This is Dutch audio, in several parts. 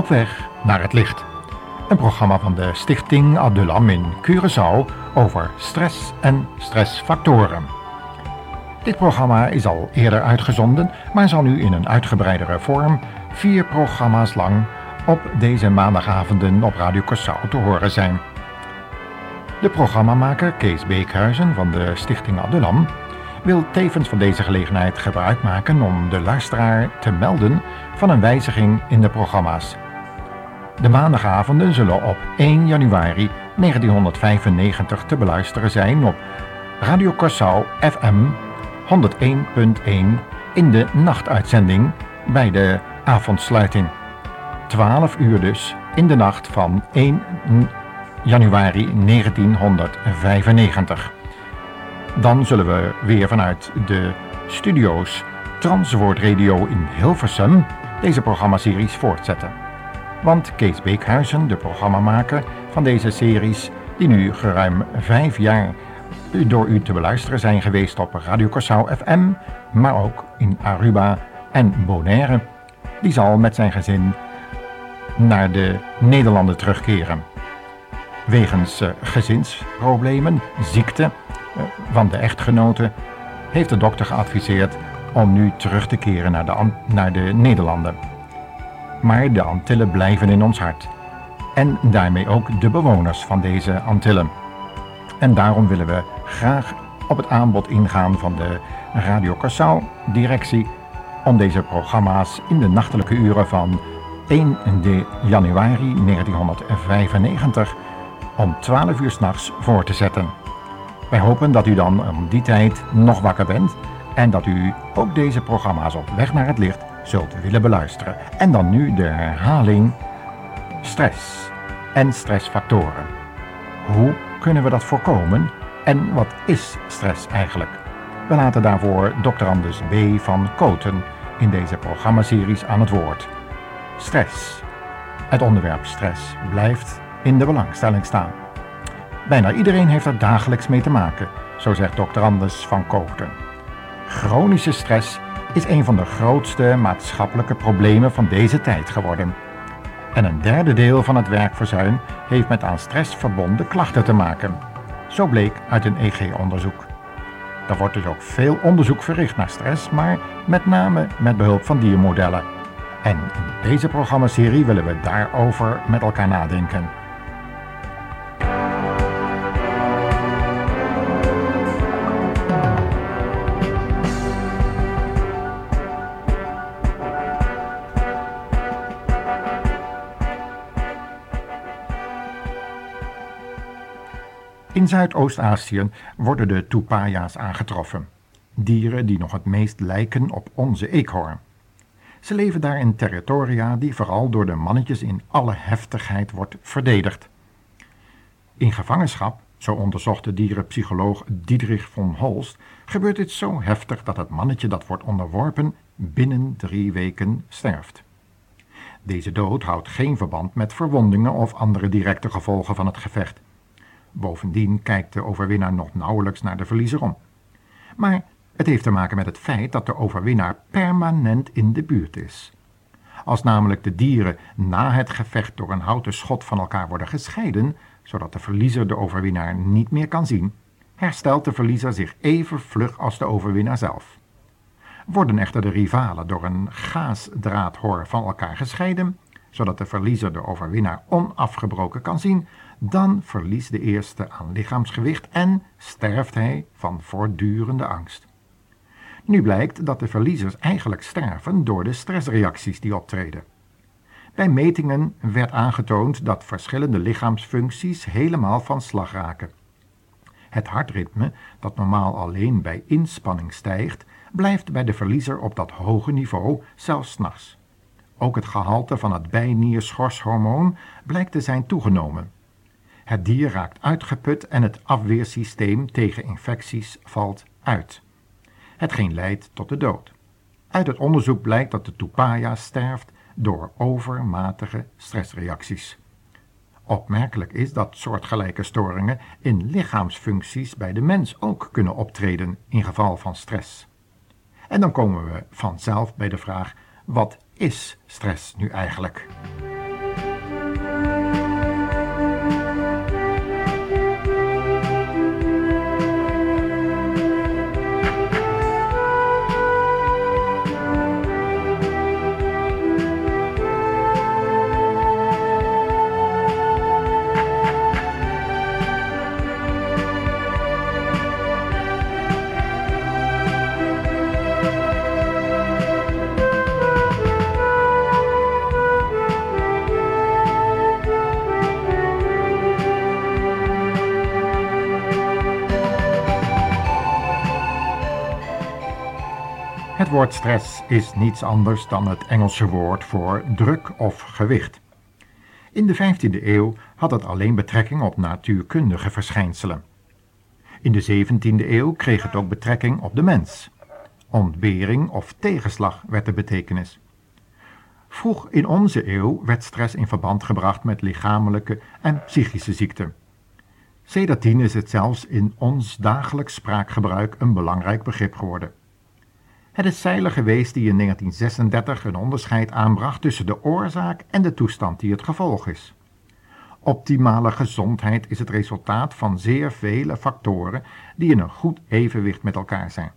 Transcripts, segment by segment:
Op weg naar het licht. Een programma van de Stichting Adulam in Curaçao over stress en stressfactoren. Dit programma is al eerder uitgezonden, maar zal nu in een uitgebreidere vorm vier programma's lang op deze maandagavonden op Radio Curaçao te horen zijn. De programmamaker Kees Beekhuizen van de Stichting Adulam wil tevens van deze gelegenheid gebruik maken om de luisteraar te melden van een wijziging in de programma's. De maandagavonden zullen op 1 januari 1995 te beluisteren zijn op Radio Curaçao FM 101.1 in de nachtuitzending bij de avondsluiting. 12 uur dus in de nacht van 1 januari 1995. Dan zullen we weer vanuit de studio's Transwoord Radio in Hilversum deze programmaseries voortzetten. Want Kees Beekhuizen, de programmamaker van deze series, die nu geruim vijf jaar door u te beluisteren zijn geweest op Radio Curaçao FM, maar ook in Aruba en Bonaire, die zal met zijn gezin naar de Nederlanden terugkeren. Wegens uh, gezinsproblemen, ziekte uh, van de echtgenote heeft de dokter geadviseerd om nu terug te keren naar de, naar de Nederlanden. Maar de Antillen blijven in ons hart. En daarmee ook de bewoners van deze Antillen. En daarom willen we graag op het aanbod ingaan van de Radio Curaçao directie om deze programma's in de nachtelijke uren van 1 januari 1995 om 12 uur s'nachts voor te zetten. Wij hopen dat u dan om die tijd nog wakker bent en dat u ook deze programma's op weg naar het licht zult willen beluisteren. En dan nu de herhaling stress en stressfactoren. Hoe kunnen we dat voorkomen en wat is stress eigenlijk? We laten daarvoor Dr. Anders B. van Koten in deze programmaseries aan het woord. Stress. Het onderwerp stress blijft in de belangstelling staan. Bijna iedereen heeft er dagelijks mee te maken, zo zegt Dr. Anders van Koten. Chronische stress is een van de grootste maatschappelijke problemen van deze tijd geworden. En een derde deel van het werkverzuim heeft met aan stress verbonden klachten te maken. Zo bleek uit een EG-onderzoek. Er wordt dus ook veel onderzoek verricht naar stress, maar met name met behulp van diermodellen. En in deze programmaserie willen we daarover met elkaar nadenken. In Zuidoost-Azië worden de tupaya's aangetroffen. Dieren die nog het meest lijken op onze eekhoorn. Ze leven daar in territoria die vooral door de mannetjes in alle heftigheid wordt verdedigd. In gevangenschap, zo onderzocht de dierenpsycholoog Diedrich von Holst, gebeurt dit zo heftig dat het mannetje dat wordt onderworpen binnen drie weken sterft. Deze dood houdt geen verband met verwondingen of andere directe gevolgen van het gevecht. Bovendien kijkt de overwinnaar nog nauwelijks naar de verliezer om. Maar het heeft te maken met het feit dat de overwinnaar permanent in de buurt is. Als namelijk de dieren na het gevecht door een houten schot van elkaar worden gescheiden, zodat de verliezer de overwinnaar niet meer kan zien, herstelt de verliezer zich even vlug als de overwinnaar zelf. Worden echter de rivalen door een gaasdraadhor van elkaar gescheiden, zodat de verliezer de overwinnaar onafgebroken kan zien, dan verliest de eerste aan lichaamsgewicht en sterft hij van voortdurende angst. Nu blijkt dat de verliezers eigenlijk sterven door de stressreacties die optreden. Bij metingen werd aangetoond dat verschillende lichaamsfuncties helemaal van slag raken. Het hartritme, dat normaal alleen bij inspanning stijgt, blijft bij de verliezer op dat hoge niveau, zelfs nachts. Ook het gehalte van het bijnierschorshormoon blijkt te zijn toegenomen. Het dier raakt uitgeput en het afweersysteem tegen infecties valt uit. Hetgeen leidt tot de dood. Uit het onderzoek blijkt dat de tupaya sterft door overmatige stressreacties. Opmerkelijk is dat soortgelijke storingen in lichaamsfuncties bij de mens ook kunnen optreden in geval van stress. En dan komen we vanzelf bij de vraag: wat is stress nu eigenlijk? Woord stress is niets anders dan het Engelse woord voor druk of gewicht. In de 15e eeuw had het alleen betrekking op natuurkundige verschijnselen. In de 17e eeuw kreeg het ook betrekking op de mens. Ontbering of tegenslag werd de betekenis. Vroeg in onze eeuw werd stress in verband gebracht met lichamelijke en psychische ziekten. Sedertien is het zelfs in ons dagelijks spraakgebruik een belangrijk begrip geworden. Het is Seiler geweest die in 1936 een onderscheid aanbracht tussen de oorzaak en de toestand die het gevolg is. Optimale gezondheid is het resultaat van zeer vele factoren die in een goed evenwicht met elkaar zijn.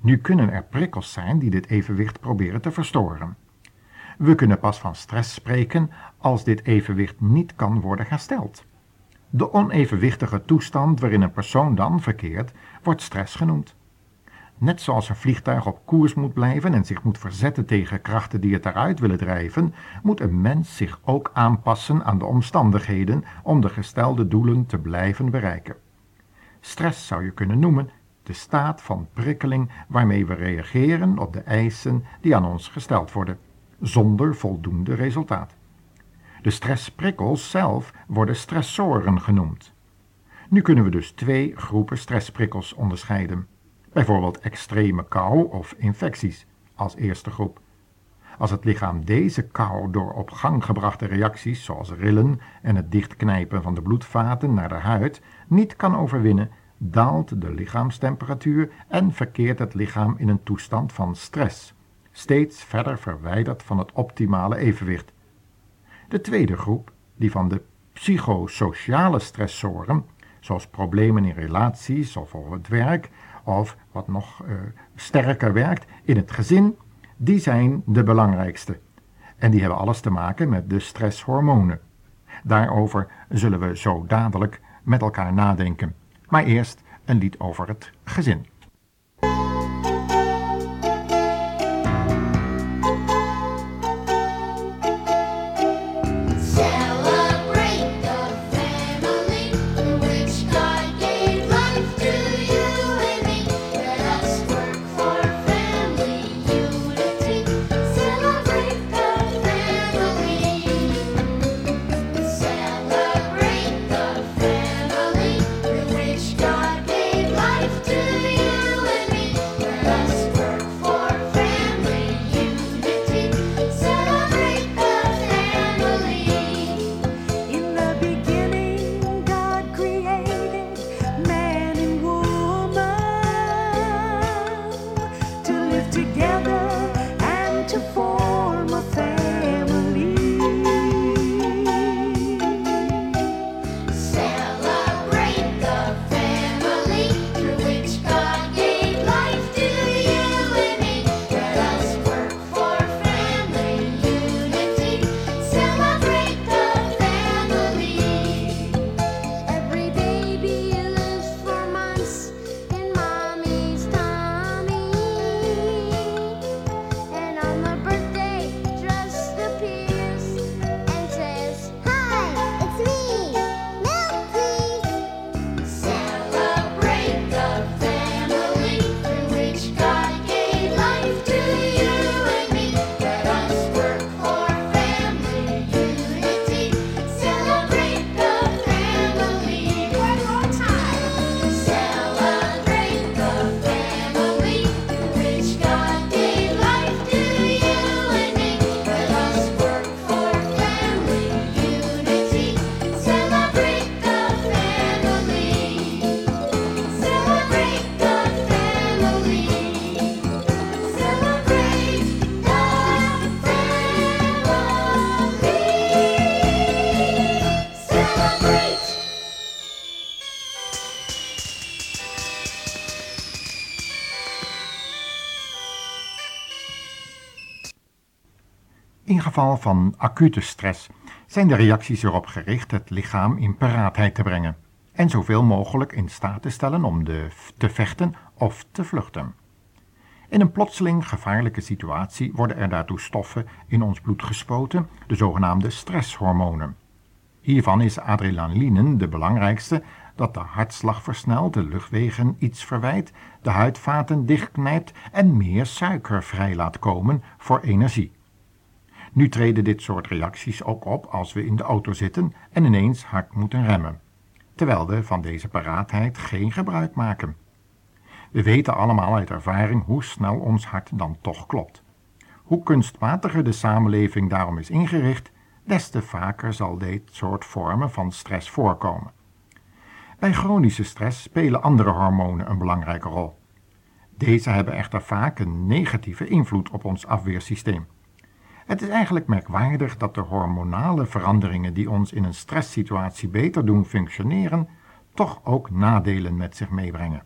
Nu kunnen er prikkels zijn die dit evenwicht proberen te verstoren. We kunnen pas van stress spreken als dit evenwicht niet kan worden hersteld. De onevenwichtige toestand waarin een persoon dan verkeert, wordt stress genoemd. Net zoals een vliegtuig op koers moet blijven en zich moet verzetten tegen krachten die het eruit willen drijven, moet een mens zich ook aanpassen aan de omstandigheden om de gestelde doelen te blijven bereiken. Stress zou je kunnen noemen de staat van prikkeling waarmee we reageren op de eisen die aan ons gesteld worden, zonder voldoende resultaat. De stressprikkels zelf worden stressoren genoemd. Nu kunnen we dus twee groepen stressprikkels onderscheiden bijvoorbeeld extreme kou of infecties als eerste groep. Als het lichaam deze kou door op gang gebrachte reacties zoals rillen en het dichtknijpen van de bloedvaten naar de huid niet kan overwinnen, daalt de lichaamstemperatuur en verkeert het lichaam in een toestand van stress, steeds verder verwijderd van het optimale evenwicht. De tweede groep, die van de psychosociale stressoren, zoals problemen in relaties of op het werk, of wat nog uh, sterker werkt, in het gezin, die zijn de belangrijkste. En die hebben alles te maken met de stresshormonen. Daarover zullen we zo dadelijk met elkaar nadenken. Maar eerst een lied over het gezin. In geval van acute stress zijn de reacties erop gericht het lichaam in paraatheid te brengen en zoveel mogelijk in staat te stellen om te vechten of te vluchten. In een plotseling gevaarlijke situatie worden er daartoe stoffen in ons bloed gespoten, de zogenaamde stresshormonen. Hiervan is adrenaline de belangrijkste, dat de hartslag versnelt, de luchtwegen iets verwijt, de huidvaten dichtknijpt en meer suiker vrij laat komen voor energie. Nu treden dit soort reacties ook op als we in de auto zitten en ineens hard moeten remmen, terwijl we van deze paraatheid geen gebruik maken. We weten allemaal uit ervaring hoe snel ons hart dan toch klopt. Hoe kunstmatiger de samenleving daarom is ingericht, des te vaker zal dit soort vormen van stress voorkomen. Bij chronische stress spelen andere hormonen een belangrijke rol. Deze hebben echter vaak een negatieve invloed op ons afweersysteem. Het is eigenlijk merkwaardig dat de hormonale veranderingen die ons in een stresssituatie beter doen functioneren, toch ook nadelen met zich meebrengen.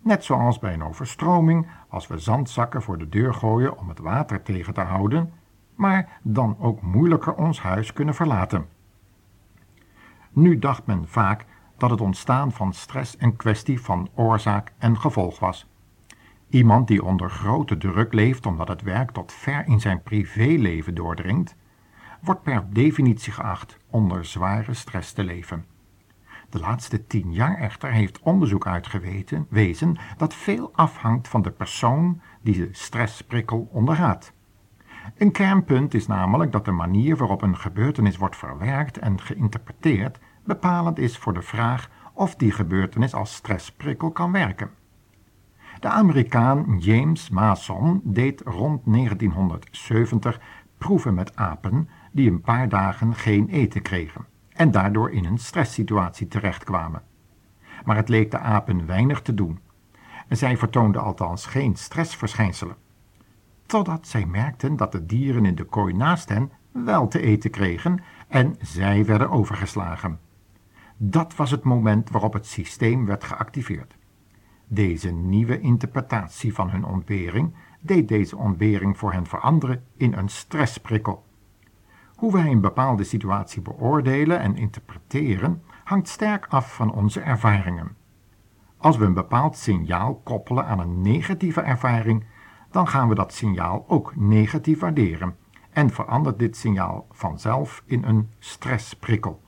Net zoals bij een overstroming, als we zandzakken voor de deur gooien om het water tegen te houden, maar dan ook moeilijker ons huis kunnen verlaten. Nu dacht men vaak dat het ontstaan van stress een kwestie van oorzaak en gevolg was. Iemand die onder grote druk leeft omdat het werk tot ver in zijn privéleven doordringt, wordt per definitie geacht onder zware stress te leven. De laatste tien jaar echter heeft onderzoek uitgewezen dat veel afhangt van de persoon die de stressprikkel ondergaat. Een kernpunt is namelijk dat de manier waarop een gebeurtenis wordt verwerkt en geïnterpreteerd bepalend is voor de vraag of die gebeurtenis als stressprikkel kan werken. De Amerikaan James Mason deed rond 1970 proeven met apen die een paar dagen geen eten kregen en daardoor in een stresssituatie terechtkwamen. Maar het leek de apen weinig te doen. En zij vertoonden althans geen stressverschijnselen. Totdat zij merkten dat de dieren in de kooi naast hen wel te eten kregen en zij werden overgeslagen. Dat was het moment waarop het systeem werd geactiveerd. Deze nieuwe interpretatie van hun ontbering deed deze ontbering voor hen veranderen in een stressprikkel. Hoe wij een bepaalde situatie beoordelen en interpreteren hangt sterk af van onze ervaringen. Als we een bepaald signaal koppelen aan een negatieve ervaring, dan gaan we dat signaal ook negatief waarderen en verandert dit signaal vanzelf in een stressprikkel.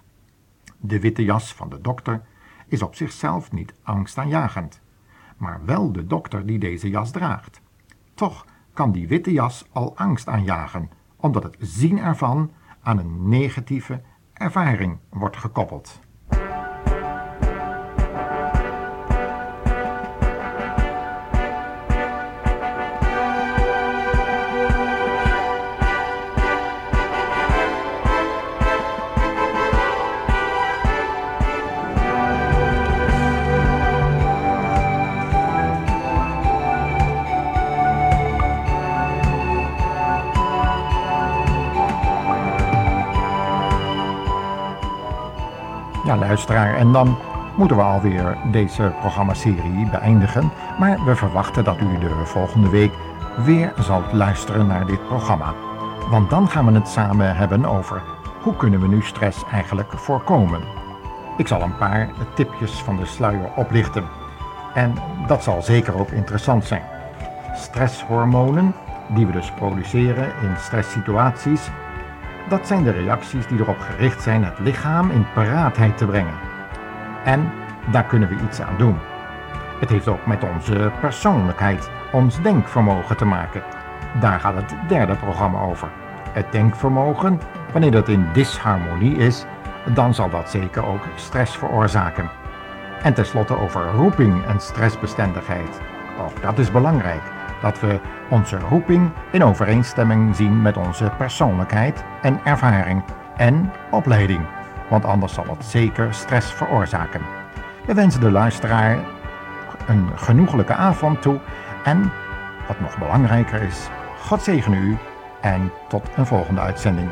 De witte jas van de dokter is op zichzelf niet angstaanjagend, maar wel de dokter die deze jas draagt. Toch kan die witte jas al angst aanjagen, omdat het zien ervan aan een negatieve ervaring wordt gekoppeld. Luisteraar, en dan moeten we alweer deze programmaserie beëindigen. Maar we verwachten dat u de volgende week weer zult luisteren naar dit programma. Want dan gaan we het samen hebben over hoe kunnen we nu stress eigenlijk voorkomen. Ik zal een paar tipjes van de sluier oplichten. En dat zal zeker ook interessant zijn. Stresshormonen, die we dus produceren in stresssituaties, dat zijn de reacties die erop gericht zijn het lichaam in paraatheid te brengen. En daar kunnen we iets aan doen. Het heeft ook met onze persoonlijkheid, ons denkvermogen te maken. Daar gaat het derde programma over. Het denkvermogen, wanneer dat in disharmonie is, dan zal dat zeker ook stress veroorzaken. En tenslotte over roeping en stressbestendigheid. Ook dat is belangrijk dat we onze roeping in overeenstemming zien met onze persoonlijkheid en ervaring en opleiding, want anders zal het zeker stress veroorzaken. We wensen de luisteraar een genoeglijke avond toe en, wat nog belangrijker is, God zegen u en tot een volgende uitzending.